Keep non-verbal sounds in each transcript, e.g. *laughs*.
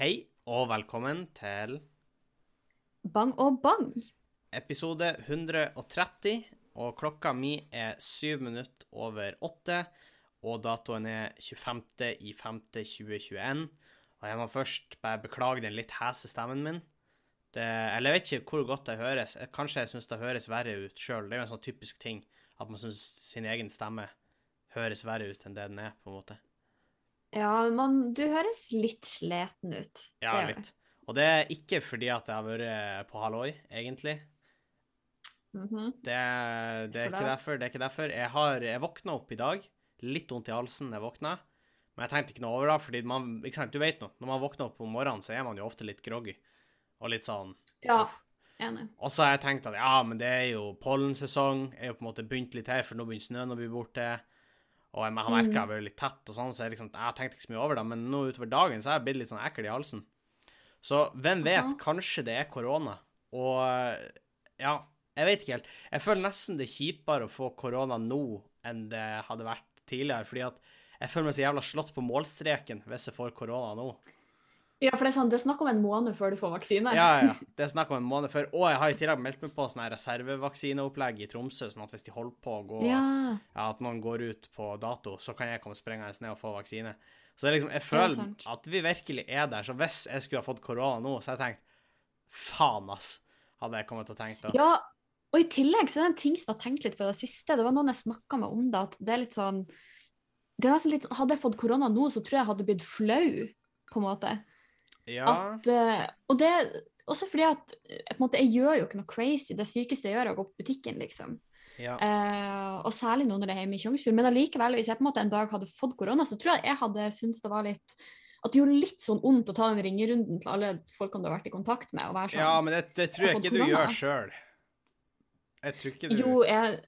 Hei og velkommen til Bang og bang. episode 130. Og klokka mi er syv minutter over åtte, og datoen er 25. i 5. 2021. Og jeg må først bare beklage den litt hese stemmen min. Det, eller jeg vet ikke hvor godt det høres. Kanskje jeg syns det høres verre ut sjøl. Det er jo en sånn typisk ting at man syns sin egen stemme høres verre ut enn det den er, på en måte. Ja, man, du høres litt sliten ut. Ja, Det litt. Og det er ikke fordi at jeg har vært på halloi, egentlig. Mm -hmm. Det, det er derfor. det er ikke derfor. Jeg, har, jeg våkna opp i dag, litt vondt i halsen jeg våkna, men jeg tenkte ikke noe over det, fordi man, sant, du vet nå, når man våkner opp om morgenen, så er man jo ofte litt groggy, og litt sånn, Ja, uff. enig. Og så har jeg tenkt at ja, men det er jo pollensesong, jeg er jo på en måte begynt litt her, for nå begynner snøen å bli borte, og jeg har merka jeg har vært litt tett og sånn, så jeg, liksom, jeg tenkte ikke så mye over det, men nå utover dagen så har jeg blitt litt sånn ekkel i halsen. Så hvem vet, kanskje det er korona. Og ja, jeg vet ikke helt. Jeg føler nesten det er kjipere å få korona nå enn det hadde vært tidligere, fordi at jeg føler meg så jævla slått på målstreken hvis jeg får korona nå. Ja, for det er sånn, det er snakk om en måned før du får vaksine. Ja, ja. Det er snakk om en måned før. Og jeg har i tillegg meldt meg på sånn reservevaksineopplegg i Tromsø, sånn at hvis de holder på å gå Ja. ja, at noen går ut på dato, så kan jeg komme sprengende ned og få vaksine. Så det er liksom, jeg føler ja, at vi virkelig er der. Så hvis jeg skulle ha fått korona nå, så hadde jeg tenkt faen, ass, hadde jeg kommet til å tenke da. Ja, og i tillegg så er det en ting som jeg har tenkt litt på i det siste. Det var noen jeg snakka med om det, at det er litt sånn det er nesten litt, Hadde jeg fått korona nå, så tror jeg jeg hadde blitt flau, på en måte. Ja, At, eh, og det også fordi at eh, måte, jeg gjør jo ikke noe crazy. Det sykeste jeg gjør, er å gå på butikken, liksom. ja. Eh, og særlig nå når det er hjemme i Tjongsfjord. Men allikevel, hvis jeg på en måte en dag hadde fått korona, så tror jeg jeg hadde syntes det var litt At det gjorde litt sånn vondt å ta den ringerunden til alle folkene du har vært i kontakt med. sånn, ja, men det, det tror jeg Jeg ikke du gjør sjøl. Jeg tror ikke du Jo, jeg,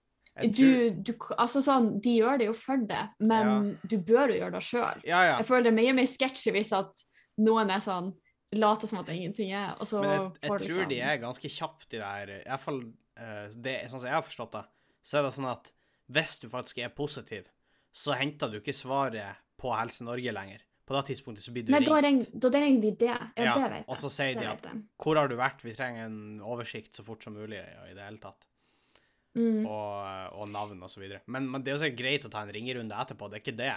jeg du, tror, du Altså sånn, de gjør det jo for det, men du bør jo gjøre det sjøl. Ja, ja. Jeg føler det er mye mer sketsjy hvis at noen er sånn Later som at det ingenting er, og så Men jeg, jeg får du tror sånn de er ganske kjappe, de der I hvert fall uh, det, sånn som jeg har forstått det, så er det sånn at hvis du faktisk er positiv, så henter du ikke svaret på Helse Norge lenger. På det tidspunktet så blir du Nei, ringt. men da ringer de det. Ja, Ja, det vet jeg. og så sier Det de at hvor har du vært? Vi trenger en oversikt så fort som mulig ja, i det hele tatt. Mm. Og, og navn og så videre. Men, men det er jo greit å ta en ringerunde etterpå, det er ikke det.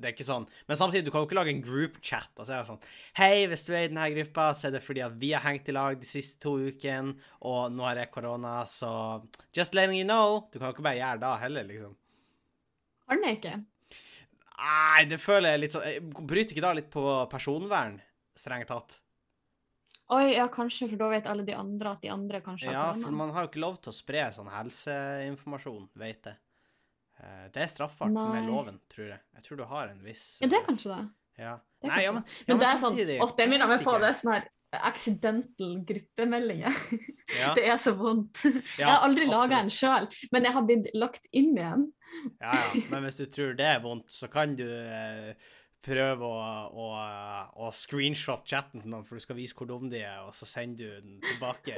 Det er ikke sånn. Men samtidig, du kan jo ikke lage en group chat og så er det sånn Hei, hvis du er i denne gruppa, så er det fordi at vi har hengt i lag de siste to ukene, og nå har jeg korona, så just letting you know. Du kan jo ikke bare gjøre det heller, liksom. Kan jeg ikke? Nei, det føler jeg litt sånn jeg Bryter ikke da litt på personvern, strengt tatt? Oi, ja, kanskje, for da vet alle de andre at de andre kanskje har korona. Ja, for man har jo ikke lov til å spre sånn helseinformasjon, vet jeg. Eh, Det er straffbart Nei. med loven, tror jeg. Jeg tror du har en viss Ja, det er eh, kanskje det. Ja. det er Nei, ja, kanskje men, det. ja, Men det er sånn samtidig, Å, det minner meg på *laughs* det sånn her accidental gruppemeldinger. *laughs* Ja, Det er så vondt. *laughs* Jeg har aldri laga en sjøl, men jeg har blitt lagt inn igjen. Ja, ja. Men hvis du tror det er vondt, så kan du eh, prøve å, å, å screenshot chatten til noen, for du skal vise hvor dum de er, og så sender du den tilbake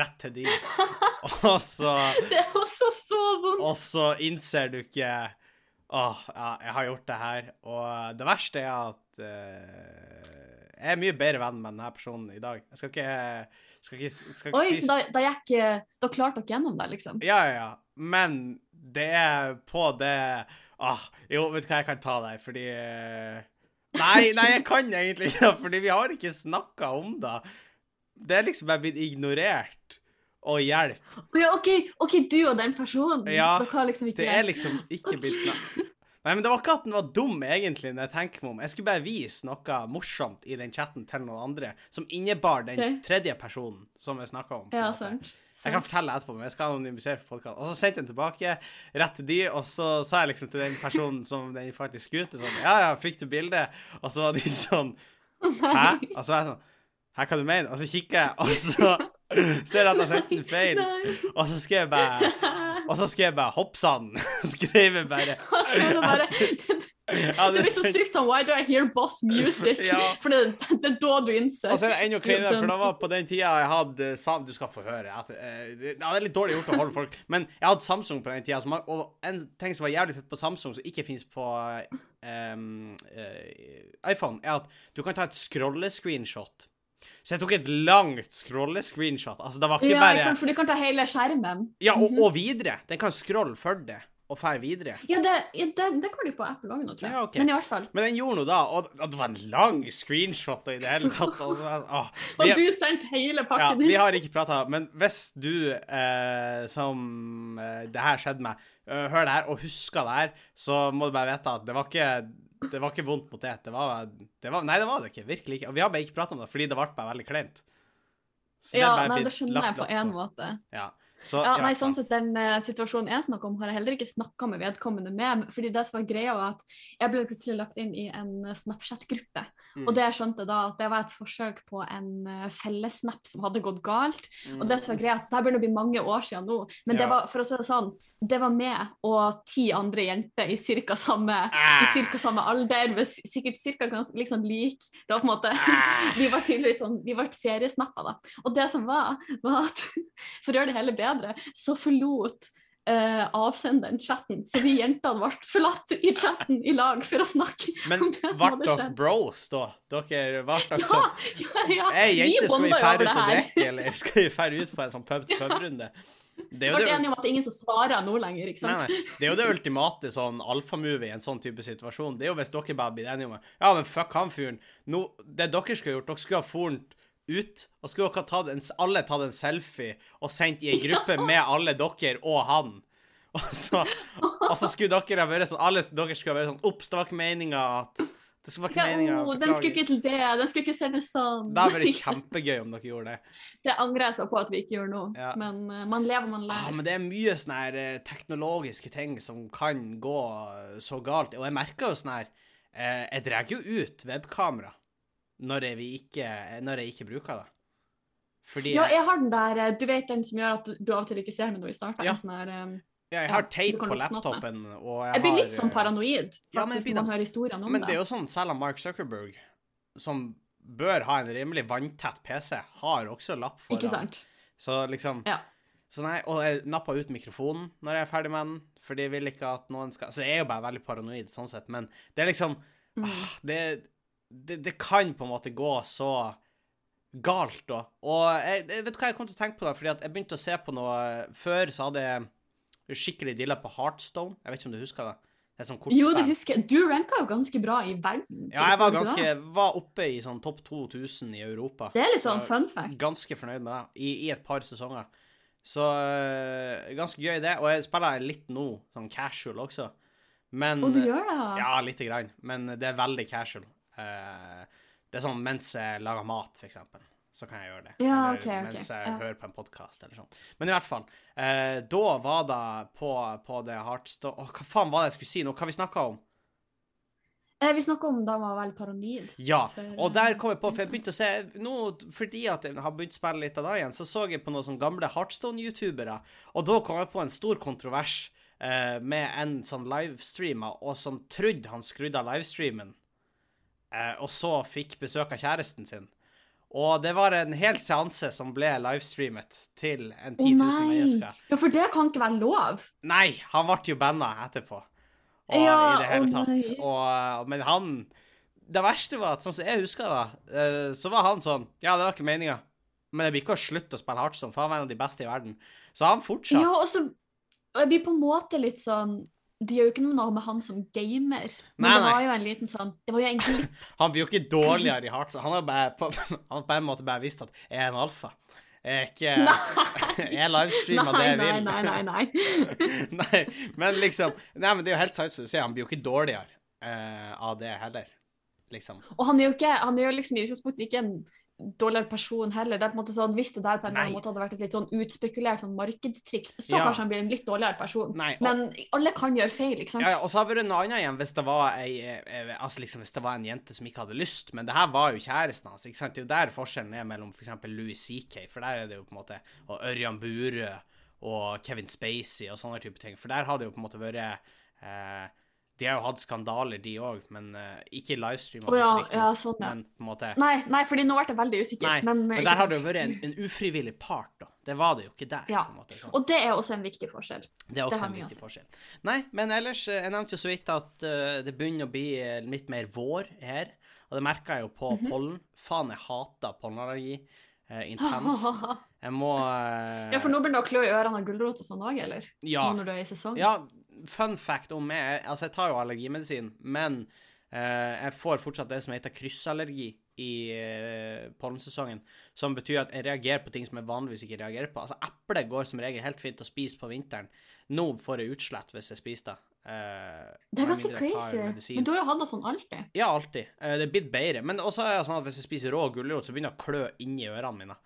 rett til de. *laughs* Og så, Det er også så vondt. og så innser du ikke Å, ja, jeg har gjort det her. Og det verste er at uh, jeg er mye bedre venn med denne personen i dag. Jeg skal ikke, skal ikke, skal ikke Oi, si så da, da gikk Da klarte dere gjennom det, liksom? Ja, ja, ja. Men det er på det ah, Jo, vet du hva, jeg kan ta deg, fordi eh, Nei, nei, jeg kan egentlig ikke det, fordi vi har ikke snakka om det. Det er liksom bare blitt ignorert og hjelp. Ja, OK, ok, du og den personen. Ja, liksom Det er liksom ikke blitt snakka Nei, men det var ikke at den var dum, egentlig, når jeg tenker meg om. Jeg skulle bare vise noe morsomt i den chatten til noen andre, som innebar den okay. tredje personen som jeg snakka om. Ja, sant. Jeg kan fortelle etterpå, men jeg skal anonymisere for podkast. Og så sendte jeg den tilbake rett til de, og så sa jeg liksom til den personen som den faktisk skulle sånn Ja, ja, fikk du bildet? Og så var de sånn Hæ? Og så var jeg sånn Hæ, hva du mener? Og så kikker jeg, og så ser jeg at jeg sendte den feil. Og så skrev jeg bare Og så skrev jeg bare 'Hoppsann'. *laughs* Skrev jeg bare Og så er det bare *laughs* Ja, Det blir så sykt sånn Why do I hear boss music? Ja. *laughs* For det, det er da du innser. Og så er det enda kleinere, for det var på den tida jeg hadde sam Du skal få høre. At, eh, det det er litt dårlig gjort å holde folk Men jeg hadde Samsung på den tida, som, og en ting som var jævlig fett på Samsung, som ikke fins på um, iPhone, er at du kan ta et scrolle-screenshot. Så jeg tok et langt scrolle-screenshot. Altså, det var ikke ja, bare ikke sant? For du kan ta hele skjermen. Ja, og, og videre. Den kan scrolle for det, og drar videre. Ja, det, ja, det, det kan du på Apple òg nå, tror jeg. Ja, okay. Men i hvert fall. Men den gjorde noe da, og og det var en lang screenshot og i det hele *laughs* tatt. Og, så- åh. Og Vi- du sendte hele pakken Ja, pakken vi har ikke prata, men hvis du eh, som eh, det her skjedde med, eh, hører det her og husker det her, så må du bare vite at det var ikke det var ikke vondt mot det. Det var, det var Nei, det var det ikke. Virkelig ikke. Og vi har bare ikke prata om det fordi det ble bare veldig kleint. Ja, nei, det skjønner jeg på én måte. Ja. Så, Ja, nei, sånn sett Den uh, situasjonen jeg snakker om, har jeg heller ikke snakka med vedkommende med. fordi det som var greia var at Jeg ble plutselig lagt inn i en eh, Snapchat-gruppe. Mm. Og det jeg skjønte da, at det var et forsøk på en uh, fellessnap som hadde gått galt. Og det som var greia, at det begynner å bli mange år siden nå, men det var for å si det sånn, det var meg og ti andre jenter i cirka samme, Ah. samme alder, sikkert cirka gans- liksom lik. Det var på en måte Ah. *laughs* Vi var tydeligvis sånn, vi ble seriesnappa, da. Og det som var, var at *laughs* for å gjøre det hele bedre, så forlot Uh, avsenderen chatten. Så vi jentene ble forlatt i chatten i lag for å snakke Men om det som ble hadde dere bros, da? Dere var Ja, sånn ja, ja. Ei, jente, skal vi dra ut og drikke, eller skal vi fære ut på en sånn pub-til-pub-runde? *laughs* Det er jo ble det om at det er ingen som svarer nå lenger, ikke sant? nei. Det er jo det ultimate sånn alfamove i en sånn type situasjon. Det er jo hvis dere bare blir enige om Ja, men fuck han fyren. Det dere skulle ha gjort, dere skulle ha fornt ut, og skulle dere tatt en, alle tatt en selfie og sendt i ei gruppe *laughs* med alle dere og han. *laughs* Og så, og så skulle dere ha vært sånn Alle dere skulle ha vært sånn Ops, det var ikke meninga at Det skulle ikke Ja, meninga. oh, den skulle ikke til det, den skulle ikke sendes sånn. Det hadde *laughs* vært kjempegøy om dere gjorde det. Det angrer jeg så på at vi ikke gjorde nå, Ja. men uh, man lever, man Ja, lærer. men det er mye sånne her eh, teknologiske ting som kan gå så galt. Og jeg merker jo sånn her eh, Jeg drar jo ut webkamera når jeg, ikke, når jeg ikke bruker det. Fordi Ja, jeg, har den der, eh, du vet den som gjør at du av og til ikke ser med noe i starten? Ja. Sånn her, ja, jeg har teip på laptopen, og jeg Jeg blir har litt sånn eh, paranoid, Ja, men faktisk, blir når man hører historiene om Men det det. er jo sånn, selv om Mark Zuckerberg, som bør ha en rimelig vanntett PC, har også lapp foran. Ikke sant? Så liksom Ja. Så nei, Og jeg nappa ut mikrofonen når jeg er ferdig med den, fordi jeg vil ikke at noen skal Så jeg er jo bare veldig paranoid sånn sett, men det er liksom Mm. ah, det, det, det kan på en måte gå så galt, da. Og jeg, jeg vet du hva jeg kom til å tenke på da, fordi at jeg begynte å se på noe Før så hadde jeg skikkelig dilla på Heartstone. Jeg vet ikke om du husker det? Det er sånn. Jo, det husker jeg. Du ranka jo ganske bra i verden. Ja, jeg var ganske? Var oppe i sånn topp 2000 i Europa. Det er litt sånn fun fact. Ganske fornøyd med det, i, i et par sesonger. Så øh, ganske gøy, det. Og jeg spiller litt nå, sånn casual også. Men Og du gjør det? Ja, lite grann. Men det er veldig casual. Eh, det er sånn mens jeg lager mat, for eksempel. Så kan jeg gjøre det. Ja, eller okay, ok, mens jeg ja. hører på en podkast eller sånn. Men i hvert fall. eh, da var det på, på det Heartstone Å, hva faen var det jeg skulle si nå? Hva vi snakka om? Eh, vi snakka om da var veldig paranoid. Ja, og der kom jeg på, for jeg begynte å se nå, Fordi at jeg har begynt å spille litt av det igjen, så så jeg på noen sånne gamle Heartstone-youtubere, og da kom jeg på en stor kontrovers eh, med en sånn livestreamer, og som trodde han skrudde av livestreamen, og så fikk besøk av kjæresten sin. Og det var en hel seanse som ble livestreamet til en 10 000 oh, mennesker. Ja, for det kan ikke være lov. Nei, han ble jo banna etterpå. Og Ja, i det hele å tatt. Og, men han Det verste var at sånn som jeg husker det, eh, så var han sånn Ja, det var ikke meninga, men jeg blir ikke å slutte å spille Heartstone, for han var en av de beste i verden. Så han fortsatte. Ja, og så jeg blir på en måte litt sånn Det gjør jo ikke noe med han som gamer, men Nei, det var jo en liten sånn Det var jo en glipp. *laughs* Han blir jo ikke dårligere i Heartstone. Han har bare på, *laughs* han på en måte bare visst at jeg er en alfa. Jeg er ikke *laughs* Jeg livestreamer det Nei, jeg nei, vil. nei, nei, nei. nei, men liksom Nei, men det er jo helt sant som du sier, han blir jo ikke dårligere uh, av det heller, liksom. Og han er jo ikke, han er jo liksom i utgangspunktet ikke en dårligere person heller. Det er på en måte sånn, Hvis det der på en Nei. annen måte hadde vært et litt sånn utspekulert sånn markedstriks, så Ja. kanskje han blir en litt dårligere person. Nei, og- Men alle kan gjøre feil, sant? Ja, ja, og så har det vært noe annet igjen hvis det var ei eh, Altså liksom hvis det var en jente som ikke hadde lyst, men det her var jo kjæresten hans, ikke sant. Det er jo der forskjellen er mellom eksempel Louis CK, for der er det jo på en måte Og Ørjan Burøe og Kevin Spacey og sånne type ting, for der har det jo på en måte vært eh, De har jo hatt skandaler, de òg, men uh, ikke livestream. Oh, ja, ja, sånn, ja. Men på en måte Nei, nei, fordi nå ble jeg veldig usikker. Nei, men, men der har det jo vært en, en ufrivillig part, da. Det var det jo ikke der. Ja. på en måte. Sånn. Og det er også en viktig forskjell. Det er også det en viktig forskjell. Nei, men ellers eh, Jeg nevnte jo så vidt at uh, det begynner å bli eh, litt mer vår her. Og det merka jeg jo på Mhm. pollen. Faen, jeg hater pollenallergi. Uh, intenst. *laughs* Jeg må uh... ja, for nå begynner det å klø i ørene av gulrot og sånn òg, eller? ja, Nå når du er i sesong? ja, fun fact om meg Altså, jeg tar jo allergimedisin, men eh, jeg får fortsatt det som heter kryssallergi i eh, pollensesongen. Som betyr at jeg reagerer på ting som jeg vanligvis ikke reagerer på. Altså, eple går som regel helt fint å spise på vinteren. Nå får jeg utslett hvis jeg spiser det. Eh, Det er ganske crazy. Men du har jo hatt det sånn alltid. Ja, alltid. Eh, det er blitt bedre. Men også er det sånn at hvis jeg spiser rå gulrot, så begynner det å klø inni ørene mine.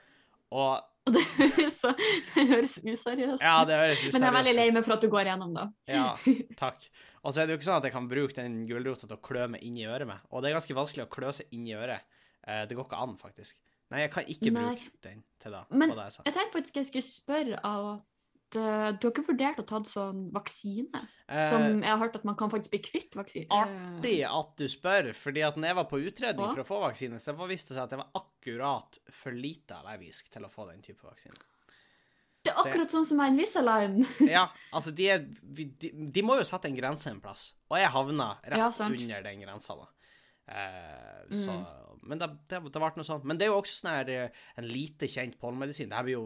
Og Og det, *laughs* så, det høres useriøst ut. ja, det høres Men jeg er veldig lei meg for at du går gjennom det. Ja, *laughs* takk. Og så er det jo ikke sånn at jeg kan bruke den gulrota til å klø meg inn i øret med. Og det er ganske vanskelig å klø seg inn i øret. Eh, det går ikke an, faktisk. Nei, jeg kan ikke Nei. bruke den til det. Men det jeg. Jeg tenkte faktisk jeg skulle spørre av at du har ikke vurdert å ta sånn vaksine? Eh, Som jeg har hørt at man kan faktisk bli kvitt vaksine. artig at du spør, fordi at når jeg var på utredning for å få vaksine, så viste det seg at jeg var akkurat for lite allergisk til å få den type vaksine. Det er akkurat sånn som Invisalign. *laughs* Ja, altså, de, er, de, de må jo sette en grense en plass, og jeg havna rett Ja, under den grensa, da. Eh, så, Mm. Men det, det, det ble noe sånt. Men det er jo også sånn her eh, en lite kjent pollenmedisin. Det her blir jo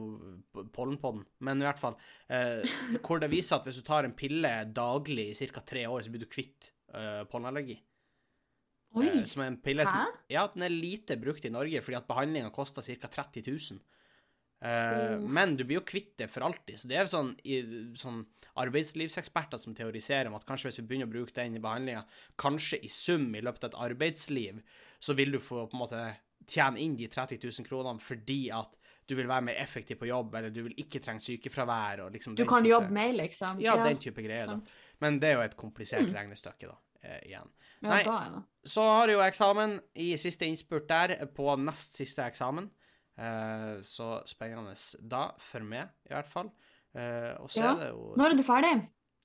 p- pollenpodden, men i hvert fall. Eh, hvor det viser at hvis du tar en pille daglig i ca. tre år, så blir du kvitt eh, pollenallergi. Oi, Eh, som er en pille som, hæ? ja, den er lite brukt i Norge, fordi at behandlinga koster ca. 30 000. Oh. Men du blir jo kvitt det for alltid. Så det er sånn, i, sånn arbeidslivseksperter som teoriserer om at kanskje hvis vi begynner å bruke den i behandlinga, kanskje i sum i løpet av et arbeidsliv, så vil du få på en måte tjene inn de 30 000 kronene fordi at du vil være mer effektiv på jobb, eller du vil ikke trenge sykefravær og liksom Du kan type- jobbe mer, liksom. Ja, den type greier, da. Men det er jo et komplisert Mm. regnestykke, da, eh, igjen. Ja, Nei. da er det. Så har du jo eksamen i siste innspurt der, på nest siste eksamen. Eh, så spennende da, for meg i hvert fall. Eh, og så Ja. er det jo Når er du ferdig?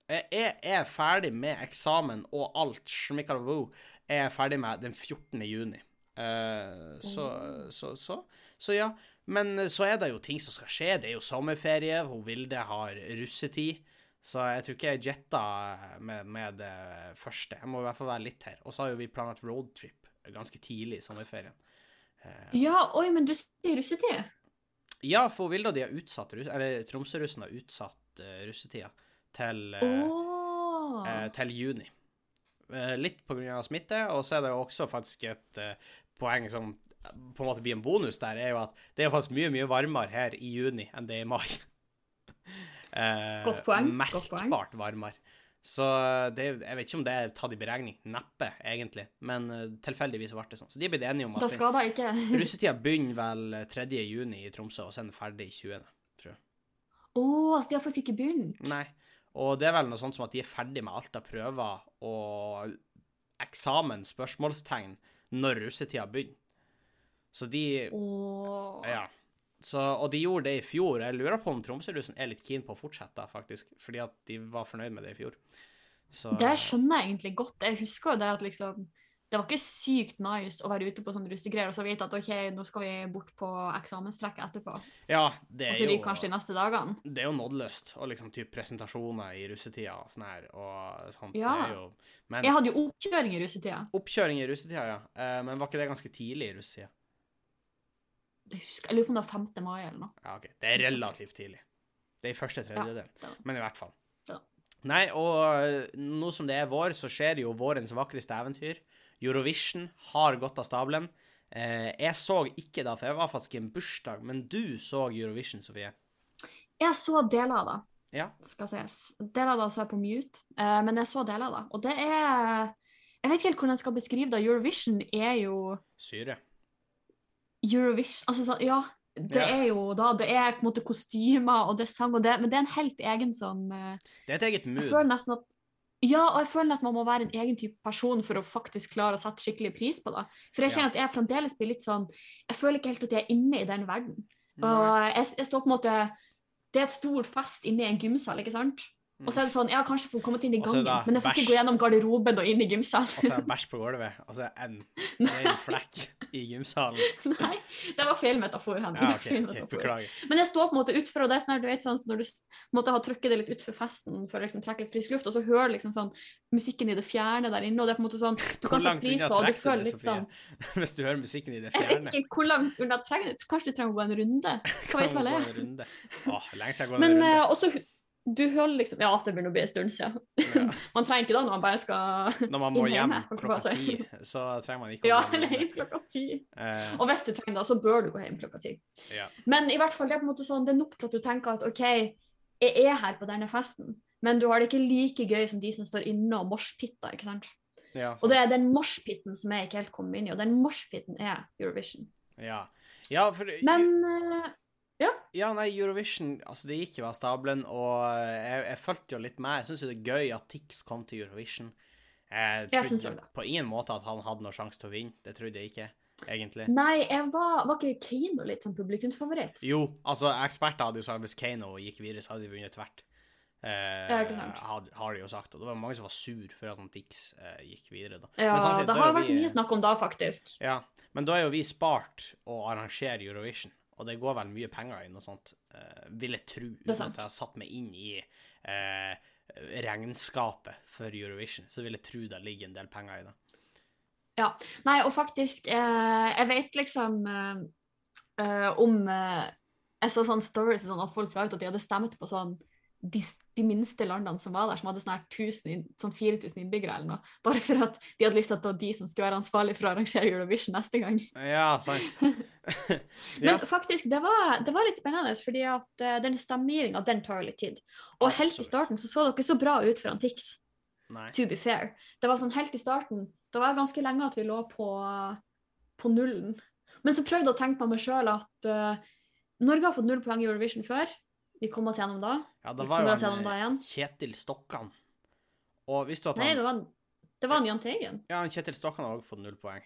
Jeg er, er ferdig med eksamen og alt. Schmickaraboo er jeg ferdig med den 14. juni. Eh, så, så, så, så ja. Men så er det jo ting som skal skje. Det er jo sommerferie. Hun Vilde har russetid. Så jeg tror ikke jeg jetta med, med det første. Jeg må i hvert fall være litt her. Og så har jo vi planlagt roadtrip ganske tidlig i sommerferien. Eh, Ja, oi, men du sier russetid? ja, for Vilde og de har utsatt Eller Tromsø-russen har utsatt uh, russetida til eh, eh, til juni. Uh, litt pga. smitte, og så er det jo også faktisk et uh, poeng som på en måte blir en bonus der, er jo at det er faktisk mye, mye varmere her i juni enn det er i mai. *laughs* Godt poeng, godt poeng. Merkbart varmere. Så det, er- jeg vet ikke om det er tatt i beregning. Neppe, egentlig. Men eh, tilfeldigvis ble det sånn. Så de er blitt enige om at da skal da ikke *laughs* russetida begynner vel 3. juni i Tromsø, og så er den ferdig i 20. tror jeg. Å, så de har faktisk ikke begynt? Nei. Og det er vel noe sånt som at de er ferdig med alt av prøver og eksamen, spørsmålstegn, når russetida begynner. Så de Åh. Ja. Så, og de gjorde det i fjor. Jeg lurer på om Tromsø-russen er litt keen på å fortsette, faktisk. Fordi at de var fornøyd med det i fjor. Så Det skjønner jeg egentlig godt. Jeg husker jo det at liksom Det var ikke sykt nice å være ute på sånne russegreier og så vite at OK, nå skal vi bort på eksamenstrekket etterpå. Ja, det er Og er så jo ryker kanskje de neste dagene. Det er jo nådeløst. Og liksom typ presentasjoner i russetida og sånn her, og sånt. Ja. Jo Men Jeg hadde jo oppkjøring i russetida. oppkjøring i russetida, ja. Eh, men var ikke det ganske tidlig i russetida? Jeg husker- jeg lurer på om det var 5. mai eller noe. Ja, OK. Det er relativt tidlig. Det er i første tredjedel. Ja, Men i hvert fall. Ja. Nei, og eh, nå som det er vår, så skjer jo vårens vakreste eventyr. Eurovision har gått av stabelen. Eh, jeg så ikke da, for jeg var faktisk i en bursdag, men du så Eurovision, Sofie. Jeg så deler av det, Ja. skal sies. Deler av det så jeg på mute, eh, men jeg så deler av det. Og det er Jeg vet ikke helt hvordan jeg skal beskrive det. Eurovision er jo Syre. Eurovision Altså sånn, ja. Det Ja. er jo da Det er på en måte kostymer og det er sang og det, men det er en helt egen sånn eh, Det er et eget mood. Jeg føler nesten at ja, og jeg føler nesten man må være en egen type person for å faktisk klare å sette skikkelig pris på det. For jeg Ja. kjenner at jeg fremdeles blir litt sånn Jeg føler ikke helt at jeg er inne i den verden. Og jeg, jeg står på en måte Det er et stor fest inne i en gymsal, ikke sant? Og så er det sånn, ja, kanskje få kommet inn i gangen, da, men jeg får ikke gå gjennom garderoben og inn i gymsalen. Og så er det bæsj på gulvet, og så er det en *laughs* flekk i gymsalen. Nei, det var feil metafor. Henning. Ja, okay, okay. Beklager. Men jeg står på en måte utfor, og det er sånn du vet sånn, når du måtte ha trykket det litt utfor festen for å liksom, trekke litt frisk luft, og så hører liksom sånn musikken i det fjerne der inne, og det er på en måte sånn Du Hvor kan sette pris på, og du føler litt sånn Hvis du hører musikken i det Jeg vet ikke hvor langt unna trenger du Kanskje du trenger å gå en runde? Hva vet Kan vel jeg? en lenge siden jeg har gått en runde. Du hører liksom Ja, det begynner å bli en stund siden. Ja. *laughs* Man trenger ikke da når man bare skal Når man må hjem klokka ti, så trenger man ikke å Ja, eller hjem klokka ti. Uh... Og hvis du trenger det, så bør du gå hjem klokka ti. ja. Men i hvert fall, det er på en måte sånn, det er nok til at du tenker at OK, jeg er her på denne festen, men du har det ikke like gøy som de som står inne og moshpitter, ikke sant? Ja, Og det er den moshpitten som jeg ikke helt kom inn i, og den moshpitten er Eurovision. ja. ja, for Men eh, Ja, nei, Eurovision altså det gikk jo av stabelen, og jeg, jeg fulgte jo litt med. Jeg syns jo det er gøy at Tix kom til Eurovision. Jeg trodde jeg det. på ingen måte at han hadde noen sjanse til å vinne. Det trodde jeg ikke, egentlig. nei, jeg var, var ikke Kano litt som publikumsfavoritt? Jo, altså, eksperter hadde jo sagt hvis Kano gikk videre, så hadde de vunnet tvert. Eh, Ja, ikke sant. had, har de jo sagt. Og det var mange som var sur for at han Tix eh, gikk videre, da. Ja, samtidig, det har vært vi- mye snakk om da, faktisk. Ja, men da er jo vi spart å arrangere Eurovision, og det går vel mye penger inn og sånt, uh, vil jeg tro, uten at jeg har satt meg inn i uh, regnskapet for Eurovision, så vil jeg tro det ligger en del penger i det. Ja. Nei, og faktisk, uh, jeg vet liksom om Jeg så sånne stories sånn at folk la ut at de hadde stemt på sånn de, de minste landene som var der, som hadde sånn 1000 sånn 4000 innbyggere eller noe. Bare for at de hadde lyst til at det var de som skulle være ansvarlig for å arrangere Eurovision neste gang. Ja, sant. *laughs* ja. Men faktisk, det var, det var litt spennende, fordi at uh, den stemmegivninga, den tar jo litt tid. Og helt i starten så så det ikke så bra ut for Antix. To be fair. Det var sånn helt i starten, det var ganske lenge at vi lå på, på nullen. Men så prøvde jeg å tenke på meg sjøl at uh, Norge har fått null poeng i Eurovision før. Vi kom oss gjennom da. Ja, det var jo en han. Kjetil Stokkan. Og visste du at Nei, det var, det var en Jahn Teigen. Ja, han Kjetil Stokkan har også fått null poeng.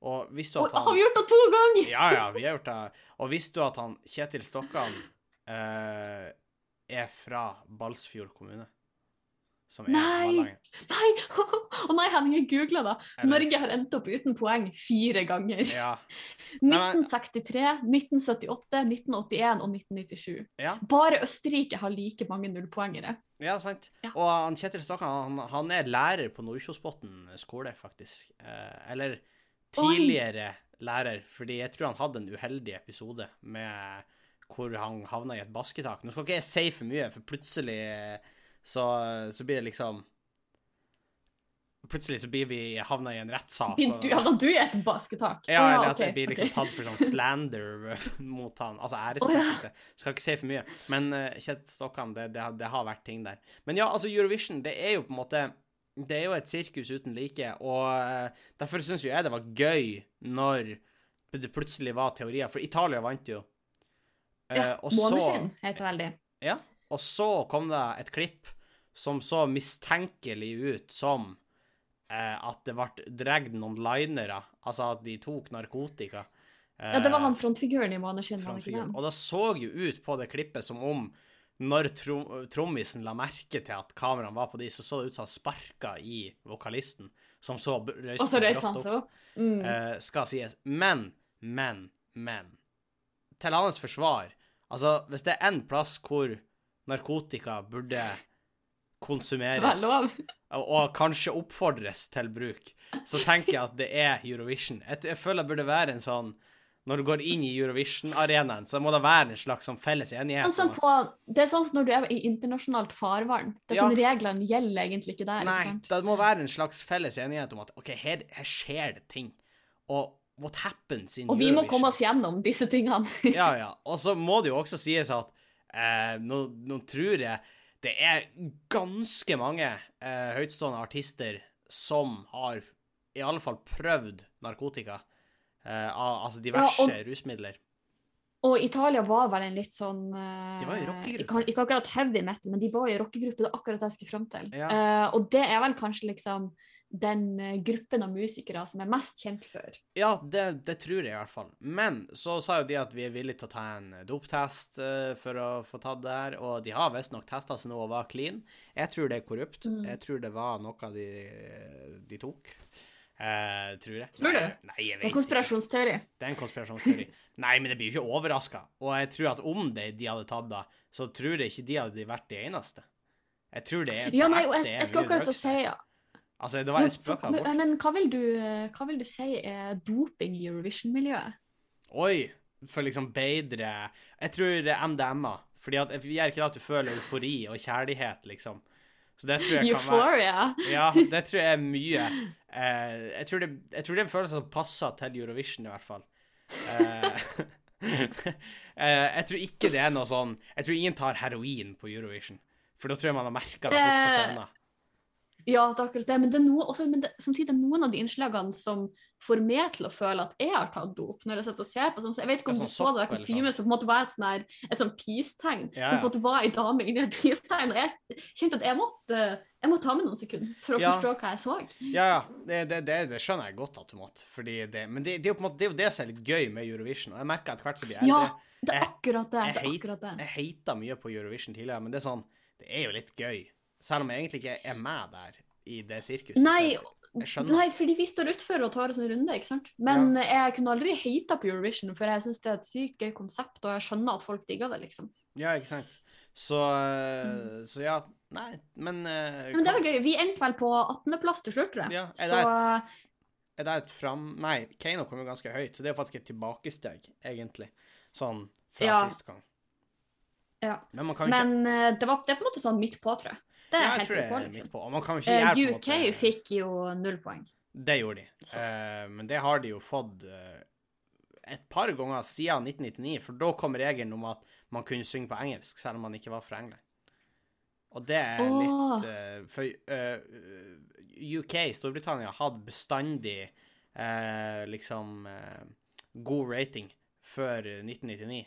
Og visste du at han har vi gjort det to ganger?! Ja, ja, vi har gjort det. Og visste du at han Kjetil Stokkan eh, er fra Balsfjord kommune? Nei! Nei! *laughs* Å nei, Henning, jeg googla da. Eller- Norge har endt opp uten poeng fire ganger. Ja. *laughs* men- 1963, 1978, 1981 og 1997. Ja, Bare Østerrike har like mange nullpoengere. ja sant. Ja. Og han Kjetil Stokkan han, han er lærer på Nordkjosbotn skole, faktisk. Eh, eller tidligere lærer, fordi jeg tror han hadde en uheldig episode med hvor han havna i et basketak. Nå skal ikke jeg si for mye, for plutselig eh, så, så blir det liksom Plutselig så blir vi havna i en rettssak. Du, havna du i et basketak? Ja, eller at ok, det blir liksom tatt for sånn *laughs* slander mot han. Altså æresforfølgelse. Skal ikke si for mye. Men uh, Stokkan, det, det, det har vært ting der. Men ja, altså Eurovision, det er jo på en måte Det er jo et sirkus uten like, og eh, derfor syns jeg det var gøy når det plutselig var teorier, for Italia vant jo. Eh, Ja, så Måneskinn heter vel det. ja, og så kom det et klipp som så mistenkelig ut som eh, at det ble dratt noen linere, altså at de tok narkotika. Ja, det var Eh, han frontfiguren i Måneskinn, var det ikke frontfiguren. det? Og det så jo ut på det klippet som om når trom trommisen la merke til at kameraene var på de, så så det ut som han sparka i vokalisten, som så røyste brått opp. opp. Mm. Eh, skal sies. Men, men, men Til hans forsvar, altså hvis det er én plass hvor narkotika burde konsumeres og, kanskje oppfordres til bruk, så tenker jeg at det er Eurovision. Jeg, jeg føler det burde være en sånn Når du går inn i Eurovision-arenaen, så må det være en slags sånn felles enighet. Sånn på, det er sånn som når du er i internasjonalt farvann. Det er Ja. sånn Reglene gjelder egentlig ikke der. Nei, ikke det må være en slags felles enighet om at OK, her, her skjer det ting. Og what happens in Eurovision? Og vi må komme oss gjennom disse tingene. Ja, ja. Og så må det jo også sies at eh, nå, nå tror jeg det er ganske mange eh, høytstående artister som har i alle fall prøvd narkotika. Eh, altså diverse og- rusmidler. Og Italia var vel en litt sånn eh, De var i rockegruppe. Ikke, ikke akkurat heavy metal, men de var i rockegruppe. Det er akkurat det jeg skulle fram til. Ja. Eh, og det er vel kanskje liksom den eh, gruppen av musikere som er mest kjent for. Ja, det, det tror jeg i hvert fall. Men så sa jo de at vi er villige til å ta en doptest uh, for å få tatt det her, og de har visstnok testa seg nå og var clean. Jeg tror det er korrupt. Mm. Jeg tror det var noe de, de tok. Uh, tror jeg. Tror du? Nei, jeg vet Det er konspirasjonsteori. Det er en konspirasjonsteori. Nei, men det blir jo ikke overraska. Og jeg tror at om det de hadde tatt det, så tror jeg ikke de hadde vært de eneste. Jeg tror det er Ja, nei, jeg, jeg, jeg skal akkurat til å si der. Altså, det var en spøk av men, men hva vil, du, hva vil du si er doping i Eurovision-miljøet? Oi, for liksom bedre Jeg tror det MDMA. Fordi at vi gjør ikke det at du føler eufori og kjærlighet, liksom. Så det tror jeg kan være Ja, det tror jeg er mye. Eh, jeg, tror det, jeg tror det er en følelse som passer til Eurovision, i hvert fall. Eh, *laughs* eh, jeg tror ikke det er noe sånn Jeg tror ingen tar heroin på Eurovision. For da tror jeg man har merka det fort på Eh, scenen. Ja, det er akkurat det. Men, det er noe, også, men det, samtidig er noen av de innslagene som får meg til å føle at jeg har tatt dop, når jeg sitter og ser på sånn. Så jeg vet ikke om Ja, du sånn så det kostymet som på en måte var et sånn her, et sånn peace-tegn. Ja, Som på en måte var ei dame inni et peace-tegn. Og jeg kjente at jeg måtte, jeg måtte ta med noen sekunder for å Ja. forstå hva jeg så. Ja, ja. Det, det, det, det skjønner jeg godt at du måtte. Fordi det, men det, det, er jo på en måte, det er jo det som er litt gøy med Eurovision. Og jeg merker etter hvert som jeg blir Ja, det er Jeg- akkurat det. jeg jeg, det. Jeg hata mye på Eurovision tidligere, men det er sånn Det er jo litt gøy. Selv om jeg egentlig ikke er med der i det sirkuset. Nei. Nei, fordi vi står utfor og tar en sånn runde, ikke sant. Men jeg kunne aldri hata på Eurovision, for jeg syns det er et sykt gøy konsept, og jeg skjønner at folk digger det, liksom. Ja, ikke sant. Så, mm. så ja. Nei, men uh, Men det var gøy. Vi endte vel på 18.-plass til slutt, tror jeg. Ja, er Så Er det et fram... Nei, Keiino kom jo ganske høyt, så det er jo faktisk et tilbakesteg, egentlig. Sånn fra Ja. sist gang. ja. Men man kan ikke Men eh, det, var, det er på en måte sånn midt på, tror jeg. Det er Ja, helt liksom. jo ikke Eh, gjøre UK måte fikk jo null poeng. Det gjorde de. Eh, men det har de jo fått uh, et par ganger siden 1999, for da kom regelen om at man kunne synge på engelsk selv om man ikke var fra England. Og det er oh. litt uh, For UK, Storbritannia, hadde bestandig liksom god rating før 1999.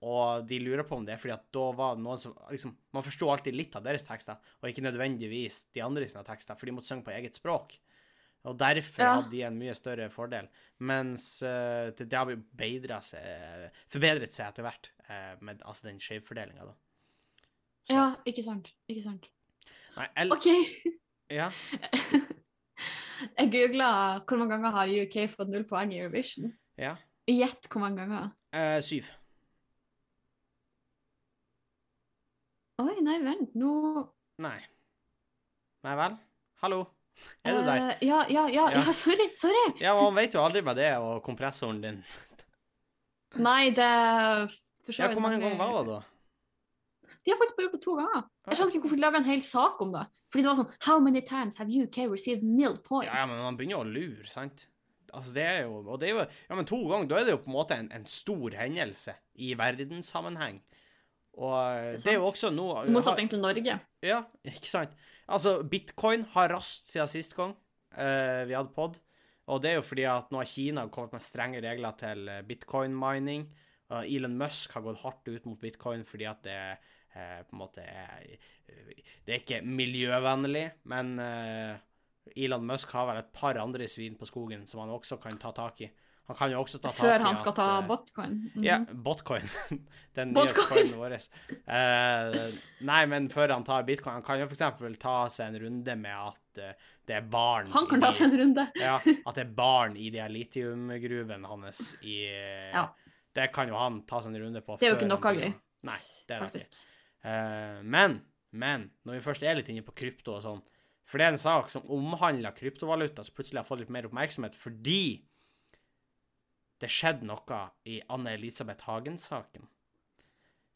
Og de lurer på om det er fordi at da var det noen som liksom, Man forsto alltid litt av deres tekster, og ikke nødvendigvis de andre sine tekster, for de måtte synge på eget språk. Og derfor Ja. hadde de en mye større fordel. Mens uh, det, det har seg, forbedret seg etter hvert, uh, med altså den skjevfordelinga, da. Så- Ja, ikke sant. Ikke sant. Nei, el, OK. ja. *laughs* jeg googla hvor mange ganger har UK fått null poeng i Eurovision. ja. Gjett hvor mange ganger. Uh, syv. Oi, nei, vent, nå Nei. Nei vel? Hallo? Er det deg? Eh, ja, ja, ja, Ja. ja, *laughs* sorry. Sorry. Ja, man vet jo aldri med det og kompressoren din. *laughs* Nei, det for så Ja, vidt hvor mange ganger var det, da? De har faktisk bare gjort det to ganger. Jeg skjønner ikke hvorfor de laga en hel sak om det. Fordi det var sånn How many times have UK received nil points? Ja, ja, men man begynner å lure, sant? Altså, det er jo Og det er jo Ja, men to ganger, da er det jo på en måte en, en stor hendelse i verdenssammenheng. Og eh, det er jo også noe I motsetning til Norge. Ja, ikke sant? Altså, bitcoin har rast siden sist gang uh, vi hadde pod. Og det er jo fordi at nå har Kina kommet med strenge regler til eh, bitcoin-mining. Og Elon Musk har gått hardt ut mot bitcoin fordi at det uh, på en måte er Det er ikke miljøvennlig, men Elon Musk har vel et par andre svin på skogen som han også kan ta tak i. Han kan jo også ta tak i Før han skal at, ta botcoin? botcoin. -hmm. ja, botcoin. *laughs* Den nye Botcoin. coinen vår. Uh, nei, men før han tar bitcoin, han kan jo f.eks. ta seg en runde med at uh, det er barn Han kan ta seg en runde. *laughs* Ja, at det er barn i de litiumgruvene hans i eh, Ja. Det kan jo han ta seg en runde på. Det er jo ikke noe gøy, Nei, det er det ikke. Eh, men, men, når vi først er litt inne på krypto og sånn For det er en sak som omhandler kryptovaluta, som plutselig har fått litt mer oppmerksomhet fordi det skjedde noe i Anne-Elisabeth Hagen-saken.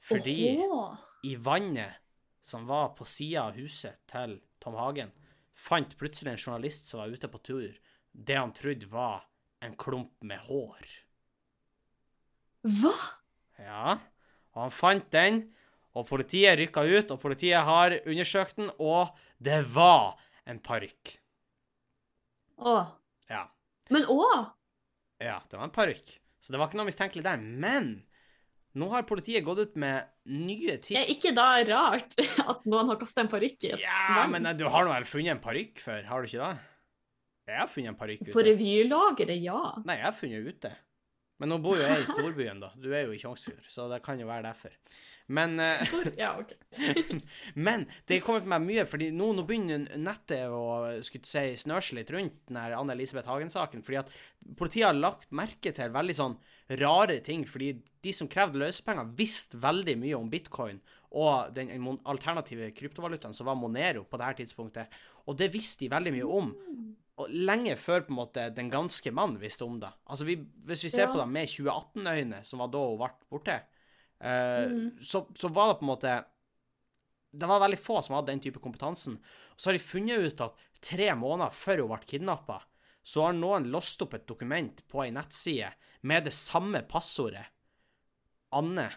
Fordi Oho. i vannet som var på sida av huset til Tom Hagen, fant plutselig en journalist som var ute på tur, det han trodde var en klump med hår. Hva? Ja, og han fant den, og politiet rykka ut, og politiet har undersøkt den, og det var en parykk. Å. Ja. Men å! Ja, det var en parykk. Så det var ikke noe mistenkelig der. Men nå har politiet gått ut med nye ting. Er ikke da rart *laughs* at noen har kasta en parykk i et Ja, vann? men eh, du har nå vel funnet en parykk før, har du ikke det? Jeg har funnet en parykk På ute. revylageret, ja. Nei, jeg har funnet ute. Men nå bor jo jeg i storbyen, da. Du er jo i Tjongsfjord, så det kan jo være derfor. Men, eh, Ja, ok. *laughs* men det er kommet meg mye, fordi nå, nå begynner nettet å skulle si, snørse litt rundt den Anne-Elisabeth Hagen-saken. fordi at politiet har lagt merke til veldig sånn rare ting. fordi de som krevde løsepenger, visste veldig mye om bitcoin og den alternative kryptovalutaen som var Monero på det her tidspunktet. Og det visste de veldig mye om. Og lenge før på en måte den ganske mann visste om det. Altså vi, Hvis vi ser Ja. på det med 2018-øyne, som var da hun ble borte, uh, Mm. så, så var det på en måte Det var veldig få som hadde den type kompetansen. Og så har de funnet ut at tre måneder før hun ble kidnappa, så har noen låst opp et dokument på ei nettside med det samme passordet, Anne,